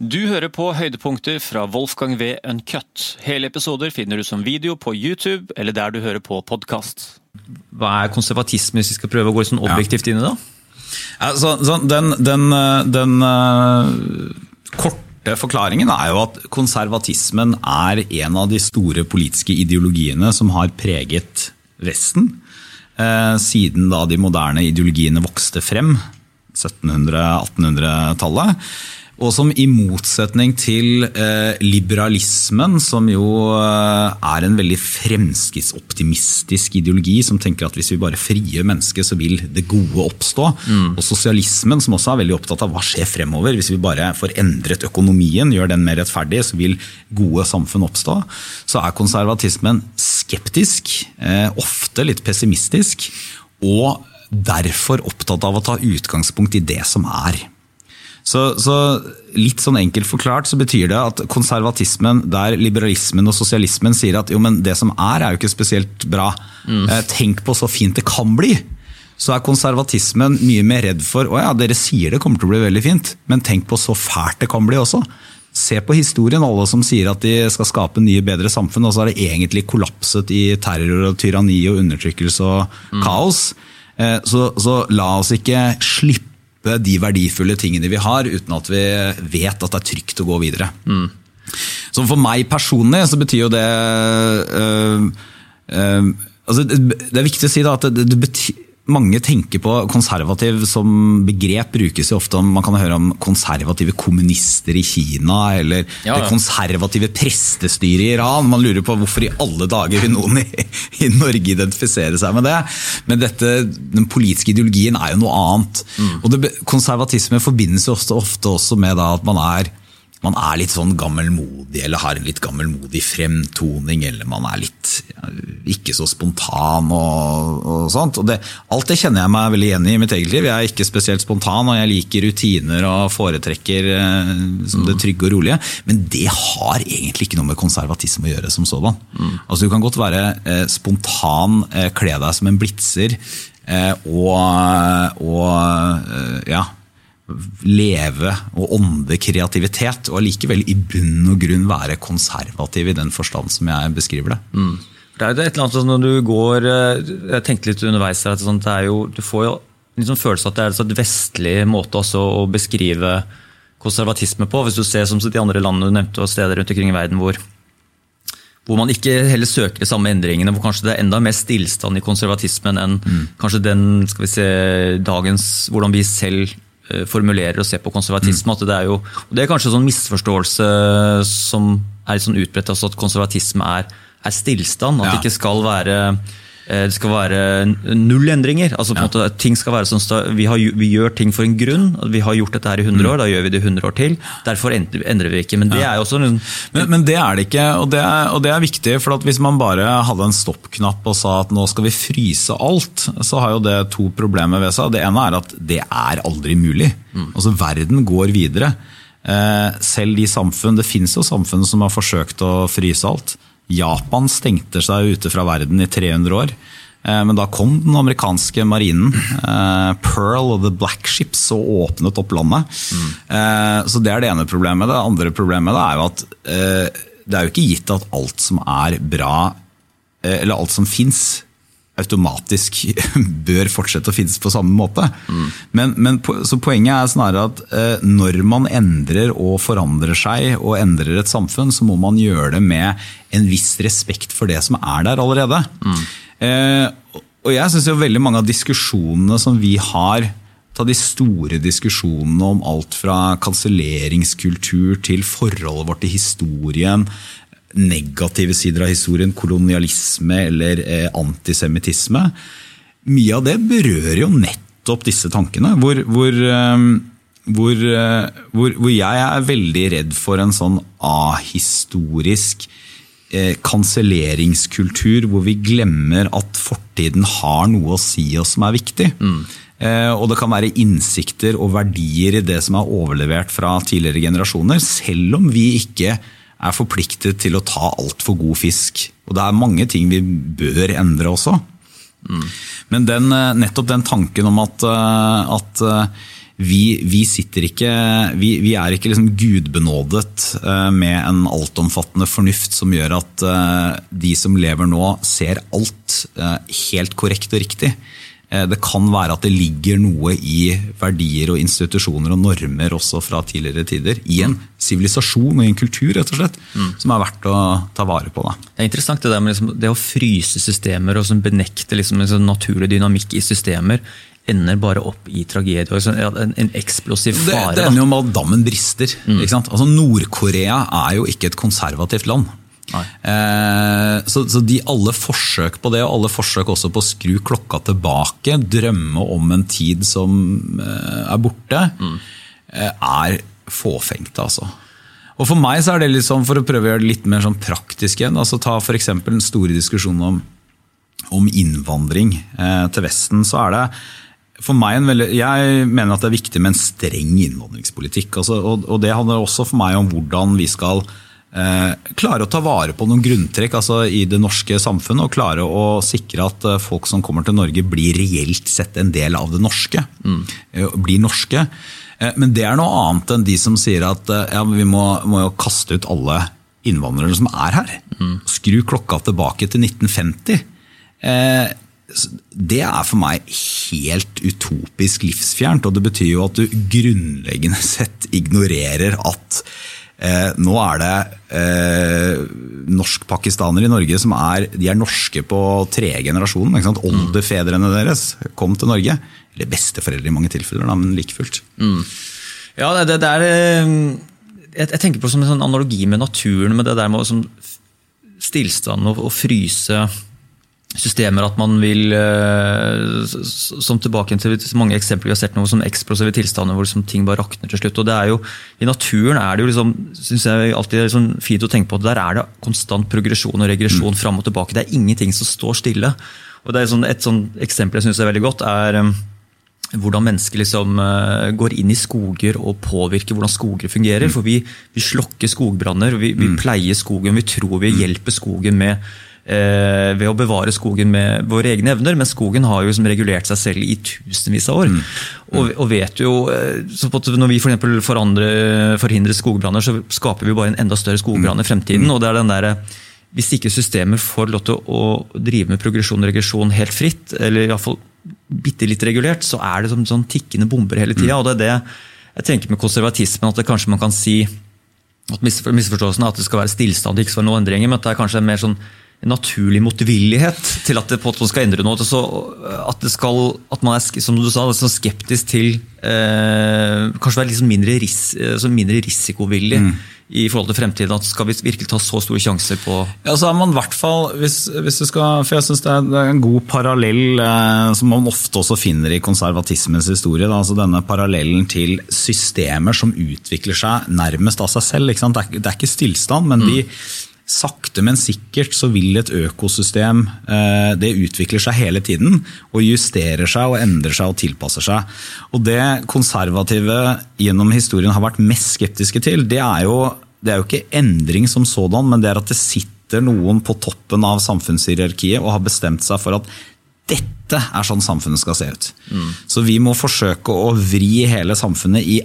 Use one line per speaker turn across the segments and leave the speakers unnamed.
Du hører på høydepunkter fra Wolfgang V. Uncut. Hele episoder finner du som video på YouTube eller der du hører på podkast. Hva er konservatisme, hvis vi skal prøve å gå sånn objektivt inn i det?
Ja, så, så den, den, den uh, korte forklaringen er jo at konservatismen er en av de store politiske ideologiene som har preget Vesten. Uh, siden da de moderne ideologiene vokste frem, 1700-1800-tallet. Og som i motsetning til eh, liberalismen, som jo eh, er en veldig fremskrittsoptimistisk ideologi, som tenker at hvis vi bare frigjør mennesket, så vil det gode oppstå. Mm. Og sosialismen, som også er veldig opptatt av hva skjer fremover. Hvis vi bare får endret økonomien, gjør den mer rettferdig, så vil gode samfunn oppstå. Så er konservatismen skeptisk, eh, ofte litt pessimistisk, og derfor opptatt av å ta utgangspunkt i det som er. Så, så, litt sånn enkelt forklart så betyr det at konservatismen, der liberalismen og sosialismen sier at jo, men det som er, er jo ikke spesielt bra. Mm. Tenk på så fint det kan bli. Så er konservatismen mye mer redd for å ja, dere sier det kommer til å bli veldig fint, men tenk på så fælt det kan bli også. Se på historien, alle som sier at de skal skape nye, bedre samfunn, og så har det egentlig kollapset i terror og tyranni og undertrykkelse og mm. kaos. Eh, så, så la oss ikke slippe de verdifulle tingene vi har, uten at vi vet at det er trygt å gå videre. Mm. Så for meg personlig så betyr jo det øh, øh, altså Det er viktig å si da, at det, det betyr mange tenker på konservativ som begrep brukes jo ofte om Man kan høre om konservative kommunister i Kina, eller ja, ja. det konservative prestestyret i Iran. Man lurer på hvorfor i alle dager vil noen i, i, Norge identifisere seg med det. Men dette, den politiske ideologien er jo noe annet. Mm. Og det, Konservatisme forbindes jo ofte, ofte også med at man er man er litt sånn gammelmodig eller har en litt gammelmodig fremtoning, eller man er litt ja, ikke så spontan og, og sånt. Og det, alt det kjenner jeg meg veldig igjen i i mitt eget liv. Jeg er ikke spesielt spontan, og jeg liker rutiner og foretrekker eh, det trygge og rolige. Men det har egentlig ikke noe med konservatisme å gjøre som sådan. Mm. Altså, du kan godt være eh, spontan, eh, kle deg som en blitzer eh, og, og eh, ja leve og ånde kreativitet, og allikevel i bunn og grunn være konservativ i den forstand som jeg beskriver det. Mm.
Det er jo et eller annet når du går eh, Jeg tenkte litt underveis her, at det er jo, du får jo en sånn følelse at det er en sånn vestlig måte også å beskrive konservatisme på. Hvis du ser som de andre landene du nevnte, og steder rundt omkring i verden hvor, hvor man ikke heller søker de samme endringene, hvor kanskje det er enda mer stillstand i konservatismen enn mm. kanskje den skal vi se, dagens, hvordan vi selv formulerer og ser på konservatisme. Mm. Det, er jo, det er kanskje en sånn misforståelse som er litt sånn utbredt, altså at konservatisme er, er stillstand. At ja. det ikke skal være Eh, det skal være null endringer. altså på ja. måte, ting skal være sånn vi, har, vi, gjør ting for en grunn. Vi har gjort dette her i 100 år, mm. da gjør vi det i 100 år til. Derfor endrer vi ikke. Men det er jo også
men, men, det er det ikke, og det er, og det er viktig. for Hvis man bare hadde en stoppknapp og sa at nå skal vi fryse alt, så har jo det to problemer ved seg. Det ene er at det er aldri mulig. Mm. Altså Verden går videre. Eh, selv de samfunn, Det finnes jo samfunn som har forsøkt å fryse alt. Japan stengte seg ute fra verden i 300 år. Eh, men da kom den amerikanske marinen, eh, Pearl of the Black Ships, og åpnet opp landet. Mm. Så Det er det ene problemet. Det andre problemet er jo at det er jo ikke gitt at alt som er bra, eller alt som fins, automatisk bør fortsette å finnes på samme måte. Mm. Men, men, så Poenget er snarere at eh, når man endrer og forandrer seg og endrer et samfunn, så må man gjøre det med en viss respekt for det som er der allerede. Mm. Eh, og jeg synes jo veldig mange av diskusjonene som vi har ta de store diskusjonene om alt fra kanselleringskultur til forholdet vårt til historien, negative sider av historien, kolonialisme eller eh, antisemittisme. Mye av det berører jo nettopp disse tankene. Hvor, hvor, eh, hvor, eh, hvor, jeg er veldig redd for en sånn ahistorisk eh, kanselleringskultur hvor vi glemmer at fortiden har noe å si oss som er viktig. Mm. Eh, og det kan være innsikter og verdier i det som er overlevert fra tidligere generasjoner, selv om vi ikke er forpliktet til å ta altfor god fisk. Og det er mange ting vi bør endre også. Mm. Men den, eh, nettopp den tanken om at, eh, at, eh, vi, vi, sitter ikke Vi, vi er ikke liksom gudbenådet med en altomfattende fornuft som gjør at de som lever nå, ser alt helt korrekt og riktig. Det kan være at det ligger noe i verdier og institusjoner og normer også fra tidligere tider. I en sivilisasjon og i en kultur rett og slett, mm. som er verdt å ta vare på. Da.
Det er interessant det der med liksom, det å fryse systemer og benekte liksom, en sånn naturlig dynamikk i systemer ender bare opp i tragedie. En, en eksplosiv fare.
Det, det ender jo med at dammen brister. Mm. Altså, Nord-Korea er jo ikke et konservativt land. Eh, så, så, de alle forsøk på det, og alle forsøk også på å skru klokka tilbake, drømme om en tid som eh, er borte, mm. eh, er fåfengte, altså. Og For meg så er det litt sånn, for å prøve å gjøre det litt mer sånn praktisk igjen, altså ta f.eks. den store diskusjonen om, om innvandring eh, til Vesten. så er det for meg veldig, jeg mener at det er viktig med en streng innvandringspolitikk. Altså, og, og, Det handler også for meg om hvordan vi skal klare å ta vare på noen grunntrekk altså, i det norske samfunnet. Og klare å sikre at eh, folk som kommer til Norge blir reelt sett en del av det norske. Mm. Eh, blir norske. Eh, men det er noe annet enn de som sier at eh, ja, vi må, må, jo kaste ut alle innvandrere som er her. Mm. Skru klokka tilbake til 1950. Eh, det er for meg helt utopisk livsfjernt. Og det betyr jo at du grunnleggende sett ignorerer at eh, nå er det eh, norskpakistanere i Norge som er, de er norske på tredje generasjon. Oldefedrene deres kom til Norge. Eller besteforeldre i mange tilfeller, da, men like fullt. Mm.
Ja, det, det er eh, jeg, jeg, tenker på det som en sånn analogi med naturen, med det der med å stillstand og, og fryse systemer at man vil eh, Som tilbake til mange eksempler vi har sett noe som eksplosive tilstander hvor liksom ting bare rakner til slutt. og det er jo, I naturen er det jo liksom, synes jeg alltid liksom fint å tenke på at der er det konstant progresjon og regresjon mm. fram og tilbake. Det er ingenting som står stille. og det er sånn, Et sånn eksempel jeg synes er veldig godt, er um, hvordan mennesker liksom, uh, går inn i skoger og påvirker hvordan skoger fungerer. Mm. For vi, vi slokker skogbranner, vi, vi mm. pleier skogen, vi tror vi mm. hjelper skogen med eh, ved å bevare skogen med våre egne evner. Men skogen har jo som regulert seg selv i tusenvis av år. Mm. Mm. Og, og, vet jo, eh, Når vi for forhindrer skogbranner, så skaper vi bare en enda større skogbrann i fremtiden. Mm. og det er den der, Hvis ikke systemer får lov til å drive med progresjon og regresjon helt fritt, eller iallfall bitte litt regulert, så er det som sånn tikkende bomber hele tida. Mm. Og det er det jeg tenker med konservatismen, at det kanskje man kan si at misforståelsen er at det skal være stillstand ikke skal være noen endringer, men at det er kanskje mer sånn naturlig motvillighet til at det på at man skal endre noe. Så at, skal, at, man er som du sa, sånn skeptisk til eh, Kanskje være liksom mindre, ris, altså mindre, risikovillig mm. i forhold til fremtiden. at Skal vi virkelig ta så store sjanser på
Ja, så er man hvert fall, hvis, hvis du skal, for jeg synes det er en god parallell eh, som man ofte også finner i konservatismens historie. Da, altså Denne parallellen til systemer som utvikler seg nærmest av seg selv. Det er, det, er, ikke stillstand, men mm. de sakte, men sikkert så vil et økosystem eh, det utvikler seg hele tiden og justerer seg og endrer seg og tilpasser seg. Og Det konservative gjennom historien har vært mest skeptiske til, det er jo, det er jo ikke endring som sådan, men det er at det sitter noen på toppen av samfunnshierarkiet og har bestemt seg for at dette er sånn samfunnet skal se ut. Mm. Så vi må forsøke å vri hele samfunnet i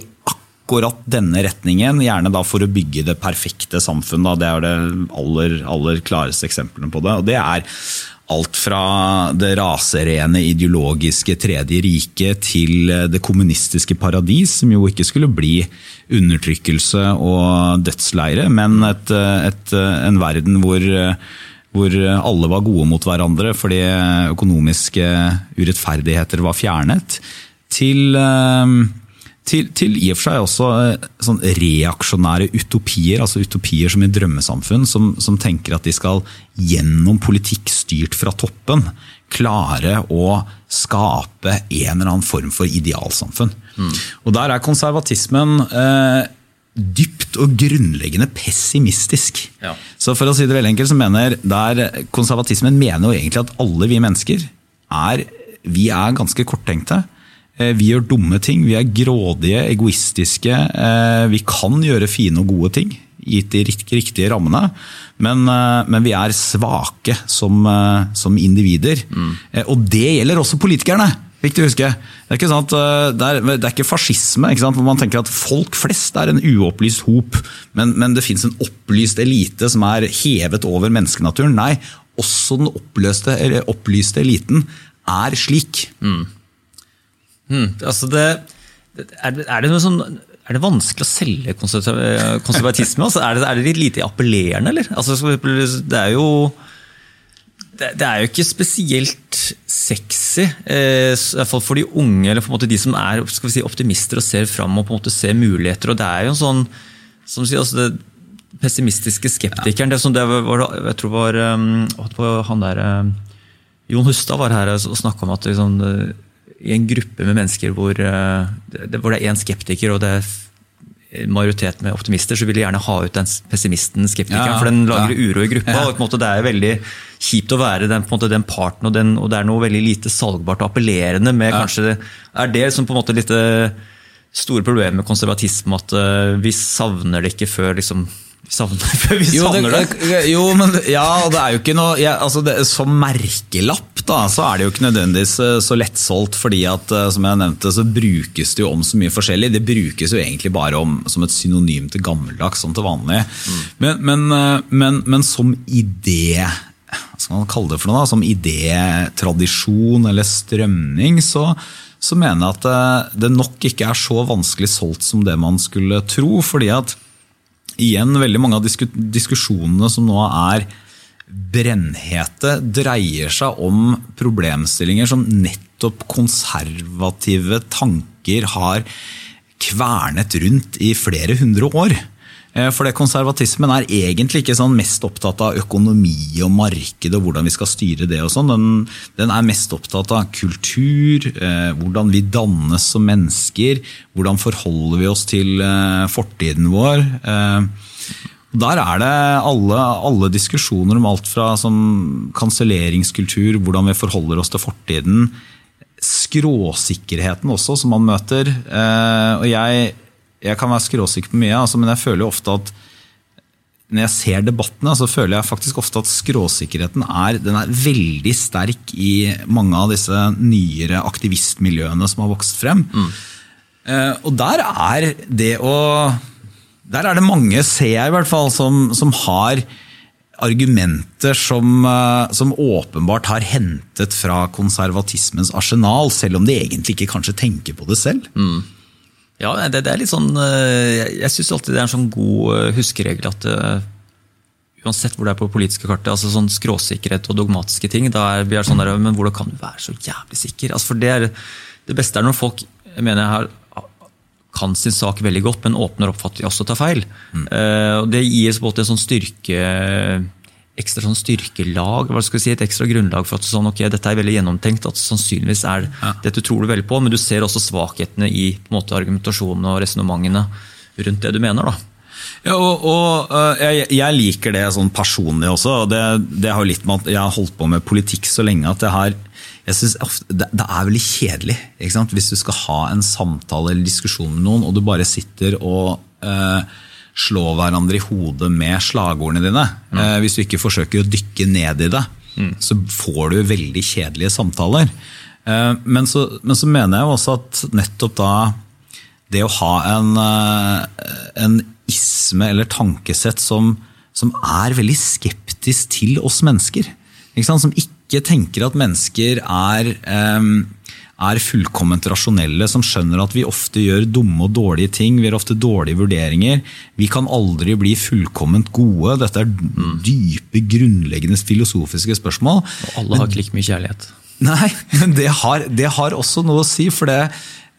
akkurat denne retningen, gjerne da for å bygge det perfekte samfunn. Da. Det er det aller, aller klareste eksemplene på det. Og det er alt fra det raserene ideologiske Tredje riket til det kommunistiske paradis, som jo ikke skulle bli undertrykkelse og dødsleire, men et, et, en verden hvor, hvor alle var gode mot hverandre fordi økonomiske urettferdigheter var fjernet, til til, til, i og for seg også eh, sånn reaksjonære utopier, altså utopier som i drømmesamfunn, som, som, tenker at de skal gjennom politikk styrt fra toppen klare å skape en eller annen form for idealsamfunn. Mm. Og Der er konservatismen eh, dypt og grunnleggende pessimistisk. Ja. Så for å si det veldig enkelt, så mener der Konservatismen mener jo egentlig at alle vi mennesker er, vi er ganske korttenkte. Eh, vi gjør dumme ting, vi er grådige, egoistiske. Eh, vi kan gjøre fine og gode ting, gitt de riktige rammene. Men, eh, men vi er svake som, som individer. Mm. Og det gjelder også politikerne! Viktig å huske. Det er ikke, sant, eh, det er, det er ikke fascisme, ikke sant, hvor man tenker at folk flest er en uopplyst hop, men, men det fins en opplyst elite som er hevet over menneskenaturen. Nei, også den oppløste, opplyste eliten er slik. Mm.
Mm, altså det, er, er det sånn er det vanskelig å selge konservatisme? Altså, er, det, er, det, litt lite appellerende, eller? Altså, det er jo det, er jo ikke spesielt sexy, eh, i hvert fall for de unge, eller for de som er si, optimister og ser fram og på en måte ser muligheter. og Det er jo en sånn som sier, altså det pessimistiske skeptikeren det, det var, Jeg tror var, um, han der, um, Jon Hustad var her og snakka om at liksom, i en gruppe med mennesker hvor, uh, hvor det er én skeptiker og det er majoritet med optimister, så vil de gjerne ha ut den pessimisten, skeptikeren, ja, for den lager ja. uro i gruppa. Ja. og på en måte Det er veldig kjipt å være den, på en måte, den parten, og, den, og, det er noe veldig lite salgbart og appellerende med kanskje Er det som på en måte litt eh, store problemet med konservatisme, at uh, vi savner det ikke før liksom savner, vi savner det,
det. Jo, men ja, det er jo ikke noe ja, altså det, Som merkelapp da, så er det jo ikke nødvendigvis eh, så lettsolgt. fordi at eh, som jeg nevnte, så brukes det jo om så mye forskjellig. Det brukes jo egentlig bare om, som et synonym til gammeldags, som til vanlig. Mm. Men, men, eh, men, men, som idé hva skal man kalle det for noe da, som idétradisjon eller strømning, så, så mener jeg at det nok ikke er så vanskelig solgt som det man skulle tro. fordi at igjen, veldig mange av diskusjonene som nå er brennhete, dreier seg om problemstillinger som nettopp konservative tanker har kvernet rundt i flere hundre år. Eh, for det Konservatismen er egentlig ikke sånn mest opptatt av økonomi og marked og hvordan vi skal styre det. og sånn. Den, den, er mest opptatt av kultur, eh, hvordan vi dannes som mennesker, hvordan forholder vi oss til eh, fortiden vår. Der er det alle, alle diskusjoner om alt fra sånn kanselleringskultur, hvordan vi forholder oss til fortiden, skråsikkerheten også, som man møter. og jeg jeg kan være skråsikker på mye, altså, men jeg føler jo ofte at når jeg ser debattene, så føler jeg faktisk ofte at skråsikkerheten er, er veldig sterk i mange av disse nyere aktivistmiljøene som har vokst frem. Mm. Uh, og der er det å Der er det mange, ser jeg i hvert fall, som, som har argumenter som, uh, som, åpenbart har hentet fra konservatismens arsenal, selv om de egentlig ikke kanskje tenker på det selv. Mm.
Ja, det, det, er litt sånn eh, Jeg, jeg syns alltid det er en sånn god eh, huskeregel at uh, uansett hvor det er på politiske kartet, altså sånn skråsikkerhet og dogmatiske ting, da er vi er sånn der, men hvordan kan du være så jævlig sikker? Altså for det, er, det beste er når folk jeg mener jeg har, kan sin sak veldig godt, men åpner opp for at de også tar feil. Mm. Uh, og Det gir en måte en sånn styrke ekstra sånn styrkelag, hva skal vi si, et ekstra grunnlag for at sånn, okay, dette er veldig gjennomtenkt. at sannsynligvis er ja. Dette tror du veldig på, men du ser også svakhetene i måte, argumentasjonen og resonnementene rundt det du mener. da.
Ja, og, og uh, jeg, jeg, liker det sånn personlig også. og det, det har litt med at Jeg har holdt på med politikk så lenge at det har jeg synes det, det er veldig kjedelig hvis du skal ha en samtale eller diskusjon med noen, og du bare sitter og uh, slå hverandre i hodet med slagordene dine. Mm. Eh, hvis du ikke forsøker å dykke ned i det, mm. så får du veldig kjedelige samtaler. Eh, men, så, men, så, mener jeg også at nettopp da det å ha en, eh, en isme eller tankesett som, som, er veldig skeptisk til oss mennesker. Ikke som ikke tenker at mennesker er eh, er fullkomment rasjonelle, som skjønner at vi ofte gjør dumme og dårlige ting. Vi gjør ofte dårlige vurderinger. Vi kan aldri bli fullkomment gode. Dette er dype, grunnleggende filosofiske spørsmål.
Og alle har ikke like mye kjærlighet.
Nei, men det har, det har, også noe å si. for det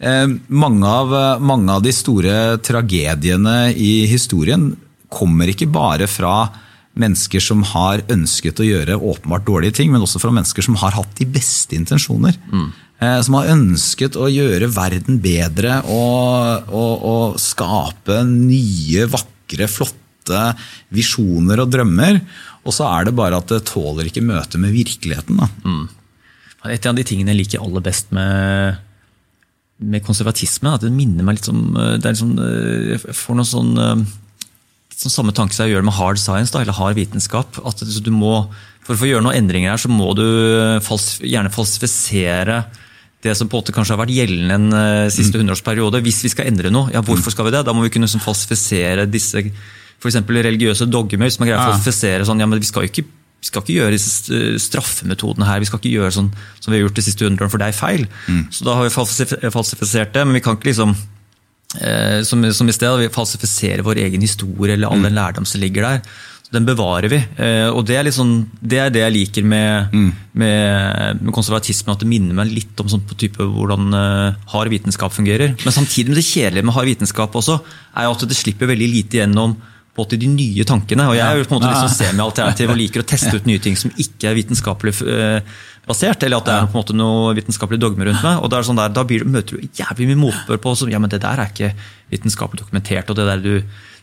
eh, mange, av, mange av de store tragediene i historien kommer ikke bare fra mennesker som har ønsket å gjøre åpenbart dårlige ting, men også fra mennesker som har hatt de beste intensjoner. Mm. Eh, som har ønsket å gjøre verden bedre og, og, og skape nye, vakre, flotte visjoner og drømmer. Og så er det bare at det tåler ikke møtet med virkeligheten. Mm.
Et av de tingene jeg liker aller best med, med konservatisme, at det minner meg litt om det er liksom, Jeg får noen sånn, sånn samme tanke som jeg gjør med hard science, da, eller hard vitenskap. at du må, For å få gjøre noen endringer her, så må du gjerne falsifisere det som på en måte kanskje har vært gjeldende en uh, siste hundreårsperiode. Hvis vi skal endre noe, ja, hvorfor skal vi det? Da må vi kunne liksom, falsifisere disse for eksempel, religiøse dogmer. som er greier å falsifisere sånn, ja, men vi skal jo ikke vi skal ikke gjøre disse straffemetodene her, vi skal ikke gjøre sånn som vi har gjort de siste hundre årene, for det er feil. Mm. Så da har vi falsifisert det, men vi kan ikke liksom eh, som, som, i sted, vi falsifisere vår egen historie eller all mm. den lærdom som ligger der. Den bevarer vi. Eh, og det er, liksom, det er, det jeg liker med, mm. med, med konservatismen, at det minner meg litt om sånn på type hvordan uh, hard vitenskap fungerer. Men samtidig med det kjedelige med hard vitenskap også, er at det slipper veldig lite gjennom på de nye tankene. og Jeg er jo på en måte liksom semi-alternativ og liker å teste ut nye ting som ikke er vitenskapelig uh, basert, eller at det er på en måte noe vitenskapelig dogme rundt meg. og sånn der, da blir, møter du jævlig mye motbør på som, ja, men det der er ikke vitenskapelig dokumentert. og det der du,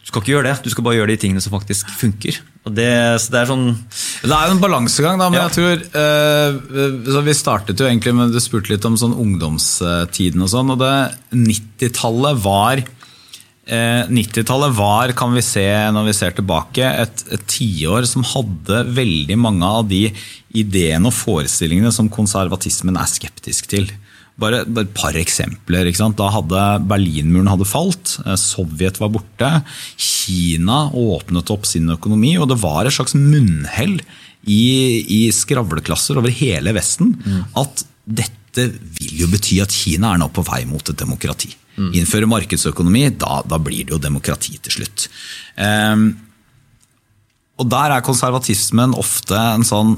du skal ikke gjøre det, du skal bare gjøre de tingene som faktisk funker. Det, så det er sånn...
Det er jo en balansegang, da, men ja. jeg tror uh, Vi startet jo egentlig med Du spurte litt om sånn ungdomstiden og sånn, og det 90-tallet var 90-tallet eh, var, kan vi se når vi ser tilbake, et, et tiår som hadde veldig mange av de ideene og forestillingene som konservatismen er skeptisk til. Bare, et par eksempler. Da hadde Berlinmuren hadde falt, eh, Sovjet var borte, Kina åpnet opp sin økonomi, og det var et slags munnhell i, i skravleklasser over hele Vesten mm. at dette vil jo bety at Kina er nå på vei mot et demokrati. Mm. Innføre markedsøkonomi, da, da, blir det jo demokrati til slutt. Um, og der er konservatismen ofte en sånn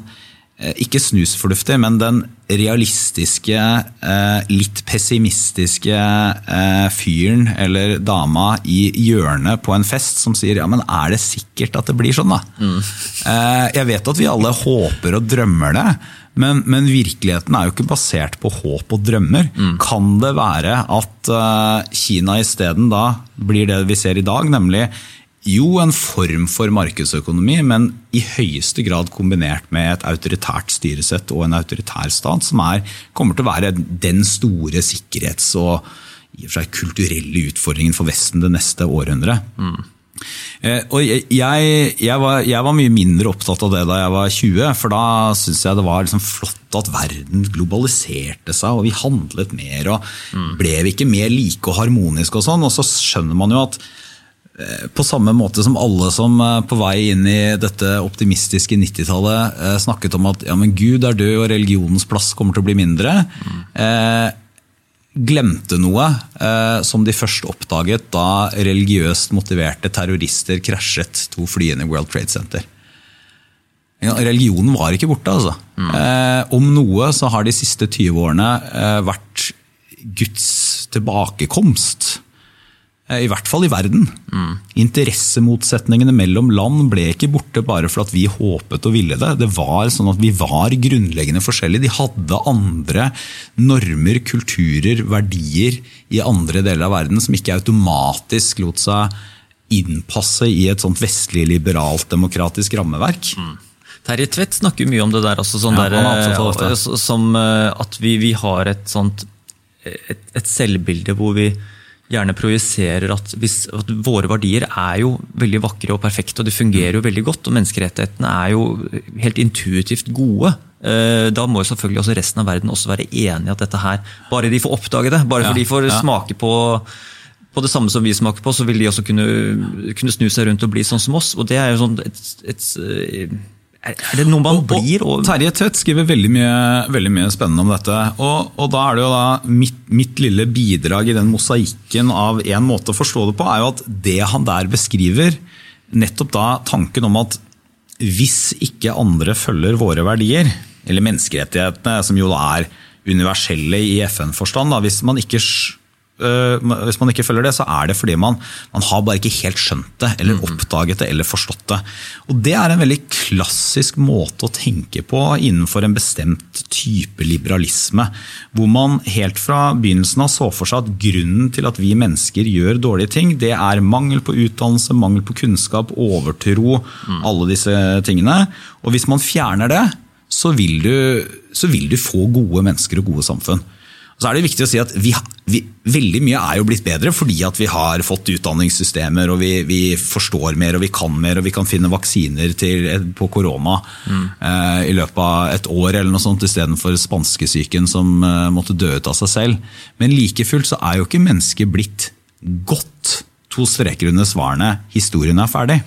ikke snusfornuftig, men den realistiske, eh, litt pessimistiske eh, fyren eller dama i hjørnet på en fest som sier ja, men er det sikkert at det blir sånn, da? Mm. Jeg vet at vi alle håper og drømmer det. Men, men, virkeligheten er jo ikke basert på håp og drømmer. Mm. Kan det være at Kina isteden da blir det vi ser i dag, nemlig jo, en form for markedsøkonomi, men i høyeste grad kombinert med et autoritært styresett og en autoritær stat, som er, kommer til å være den store sikkerhets- og i og for seg kulturelle utfordringen for Vesten det neste århundret. Mm. Eh, og jeg, jeg, var, jeg, var, mye mindre opptatt av det da jeg var 20, for da syntes jeg det var liksom flott at verden globaliserte seg, og vi handlet mer. og mm. Ble vi ikke mer like og harmoniske og sånn? Og så skjønner man jo at på samme måte som alle som eh, på vei inn i dette optimistiske 90-tallet eh, snakket om at ja, men Gud er død og religionens plass kommer til å bli mindre, mm. eh, glemte noe eh, som de først oppdaget da religiøst motiverte terrorister krasjet to flyene i World Trade Center. Religionen var ikke borte, altså. Mm. Eh, om noe så har de siste 20 årene vært Guds tilbakekomst Eh, I hvert fall i verden. Mm. Interessemotsetningene mellom land ble ikke borte bare for at vi håpet og ville det. Det var sånn at Vi var grunnleggende forskjellige. De hadde andre normer, kulturer, verdier i andre deler av verden som ikke automatisk lot seg innpasse i et sånt vestlig, liberalt, demokratisk rammeverk. Mm.
Terje Tvedt snakker mye om det der, altså, sånn ja, der eh, som eh, at vi, vi har et sånt et, et selvbilde hvor vi gjerne projiserer at, hvis, at, våre verdier er jo veldig vakre og perfekte, og de fungerer jo veldig godt. Og menneskerettighetene er jo helt intuitivt gode. Eh, da må jo selvfølgelig også resten av verden også være enig i at dette her Bare de får oppdage det, bare for ja, de får ja. smake på, på det samme som vi smaker på, så vil de også kunne, kunne, snu seg rundt og bli sånn som oss. Og det er jo sånn et, et, et er det noe man og, blir?
Og, Terje Tvedt skriver veldig mye, veldig mye, spennende om dette. Og, og da er det jo da mitt, mitt, lille bidrag i den mosaikken av en måte å forstå det på, er jo at det han der beskriver, nettopp da tanken om at hvis ikke andre følger våre verdier, eller menneskerettighetene, som jo da er universelle i FN-forstand, hvis man ikke hvis man ikke følger det, så er det fordi man, man har bare ikke helt skjønt det, eller mm. oppdaget det, eller forstått det. Og Det er en veldig klassisk måte å tenke på innenfor en bestemt type liberalisme. Hvor man helt fra begynnelsen av så for seg at grunnen til at vi mennesker gjør dårlige ting, det er mangel på utdannelse, mangel på kunnskap, overtro, mm. alle disse tingene. Og hvis man fjerner det, så vil, du, så vil du få gode mennesker og gode samfunn. Så er det viktig å si at vi, vi, veldig mye er jo blitt bedre fordi at vi har fått utdanningssystemer og vi, vi, forstår mer og vi kan mer og vi kan finne vaksiner til, på korona mm. eh, i løpet av et år eller noe sånt istedenfor spanskesyken som eh, måtte dø ut av seg selv. Men like fullt så er jo ikke mennesket blitt godt. To streker under svarene. Historien er ferdig.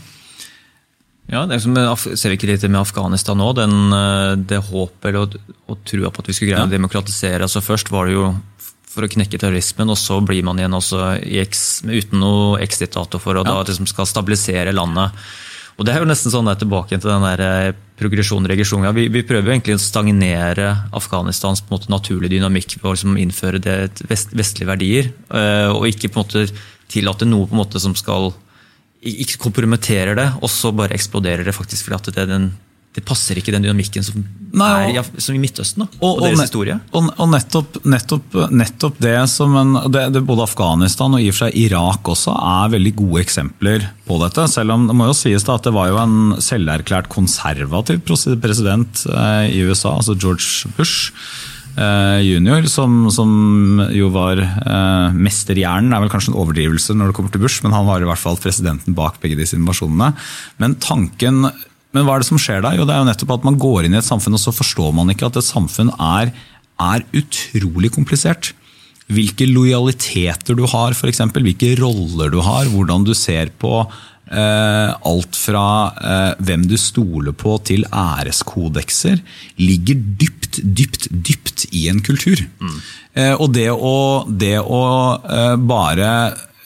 Ja, det som ser vi ikke litt med Afghanistan nå, den, eh, det håpet og, og trua på at vi skulle greie ja. å demokratisere. altså Først var det jo for å knekke terrorismen, og så blir man igjen også ex, uten noe exit-dato for å ja. da liksom skal stabilisere landet. Og Det er jo nesten sånn der tilbake til den der eh, progresjon regresjon. Ja, vi, vi, prøver jo egentlig å stagnere Afghanistans på en måte naturlige dynamikk ved å liksom innføre det vest, vestlige verdier, eh, og ikke på en måte tillate noe på en måte som skal ikke kompromitterer det, og så bare eksploderer det faktisk fordi at det er den det passer ikke den dynamikken som Nei, og, er som i Midtøsten. Da, og, og, deres historie.
Og, og nettopp, nettopp, nettopp, det som en, det, det Både Afghanistan og i og for seg Irak også er veldig gode eksempler på dette. Selv om det må jo sies da at det var jo en selverklært konservativ president eh, i USA, altså George Bush. Eh, junior, som, som, jo var eh, mesterhjernen. er vel kanskje en overdrivelse når det kommer til Bush, men han var i hvert fall presidenten bak begge disse invasjonene. Men tanken men hva er det som skjer da? Jo, det er jo nettopp at Man går inn i et samfunn og så forstår man ikke at et samfunn er, er utrolig komplisert. Hvilke lojaliteter du har, eksempel, hvilke roller du har, hvordan du ser på eh, alt fra eh, hvem du stoler på til æreskodekser, ligger dypt, dypt, dypt i en kultur. Mm. Eh, og det å, det å eh, bare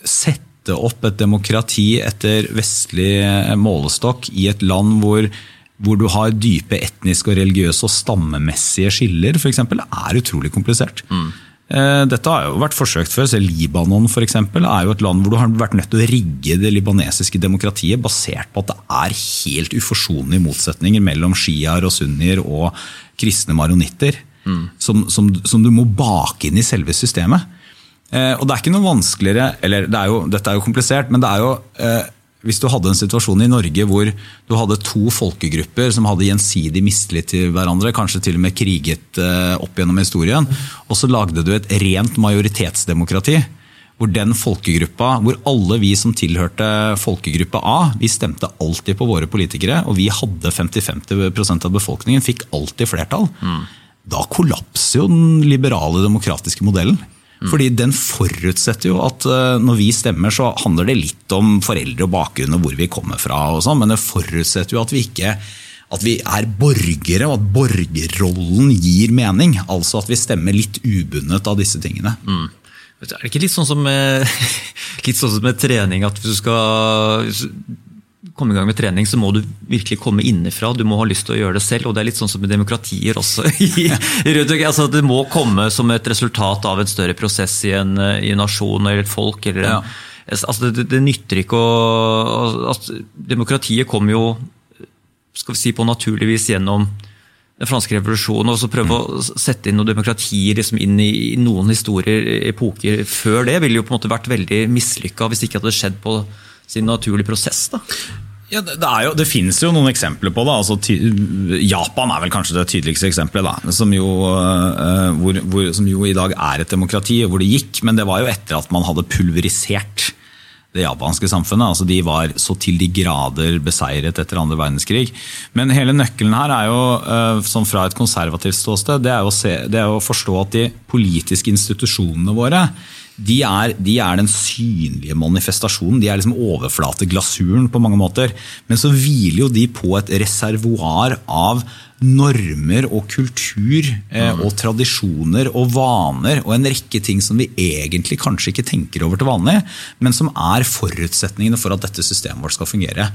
sette sette opp et demokrati etter vestlig målestokk i et land hvor, hvor du har dype etniske, og religiøse og stammemessige skiller, f.eks., er utrolig komplisert. Mm. Dette har jo vært forsøkt før. så Libanon for eksempel, er jo et land hvor du har vært nødt til å rigge det libanesiske demokratiet basert på at det er helt uforsonlige motsetninger mellom sjiaer og sunnier og kristne maronitter. Mm. Som, som, som, du må bake inn i selve systemet. Eh, og det er ikke noe vanskeligere, eller det er jo, dette er jo komplisert, men det er jo eh, hvis du hadde en situasjon i Norge hvor du hadde to folkegrupper som hadde gjensidig mistillit til hverandre, kanskje til og med kriget eh, opp gjennom historien, og så lagde du et rent majoritetsdemokrati. Hvor den folkegruppa, hvor alle vi som tilhørte folkegruppe A, vi stemte alltid på våre politikere, og vi hadde 50-50 av befolkningen, fikk alltid flertall. Mm. Da kollapser jo den liberale demokratiske modellen. Fordi den forutsetter jo at eh, når vi stemmer, så handler det litt om foreldre og bakgrunn og hvor vi kommer fra, og sånn, men det forutsetter jo at vi ikke at vi er borgere, og at borgerrollen gir mening. Altså at vi stemmer litt ubundet av disse tingene. Mm.
Er det ikke litt sånn som med, litt sånn som med trening, at hvis du skal komme i gang med trening, så må du virkelig komme innenfra. Du må ha lyst til å gjøre det selv. og Det er litt sånn som med demokratier også. altså, det må komme som et resultat av en større prosess i en, i en nasjon eller et folk. Eller ja. altså, det, det, nytter ikke å altså, Demokratiet kommer jo skal vi si, på naturlig vis gjennom den franske revolusjonen, og så prøve mm. å sette inn noe demokrati liksom inn i, i, noen historier, epoker før det, ville jo på en måte vært veldig mislykka hvis det ikke hadde skjedd på sin naturlige prosess? da?
Ja, det, det, jo, finnes jo noen eksempler på det. Altså, ty, Japan er vel kanskje det tydeligste eksempelet. Da, som, jo, uh, hvor, hvor, som, jo, i dag er et demokrati, og hvor det gikk. Men det var jo etter at man hadde pulverisert det japanske samfunnet. altså De var så til de grader beseiret etter andre verdenskrig. Men hele nøkkelen her er jo, uh, som fra et konservativt ståsted, det er, se, det er å forstå at de politiske institusjonene våre de er, de er, den synlige manifestasjonen. De er liksom overflateglasuren på mange måter. Men så hviler jo de på et reservoar av normer og kultur eh, mm. og tradisjoner og vaner og en rekke ting som vi egentlig kanskje ikke tenker over til vanlig, men som er forutsetningene for at dette systemet vårt skal fungere.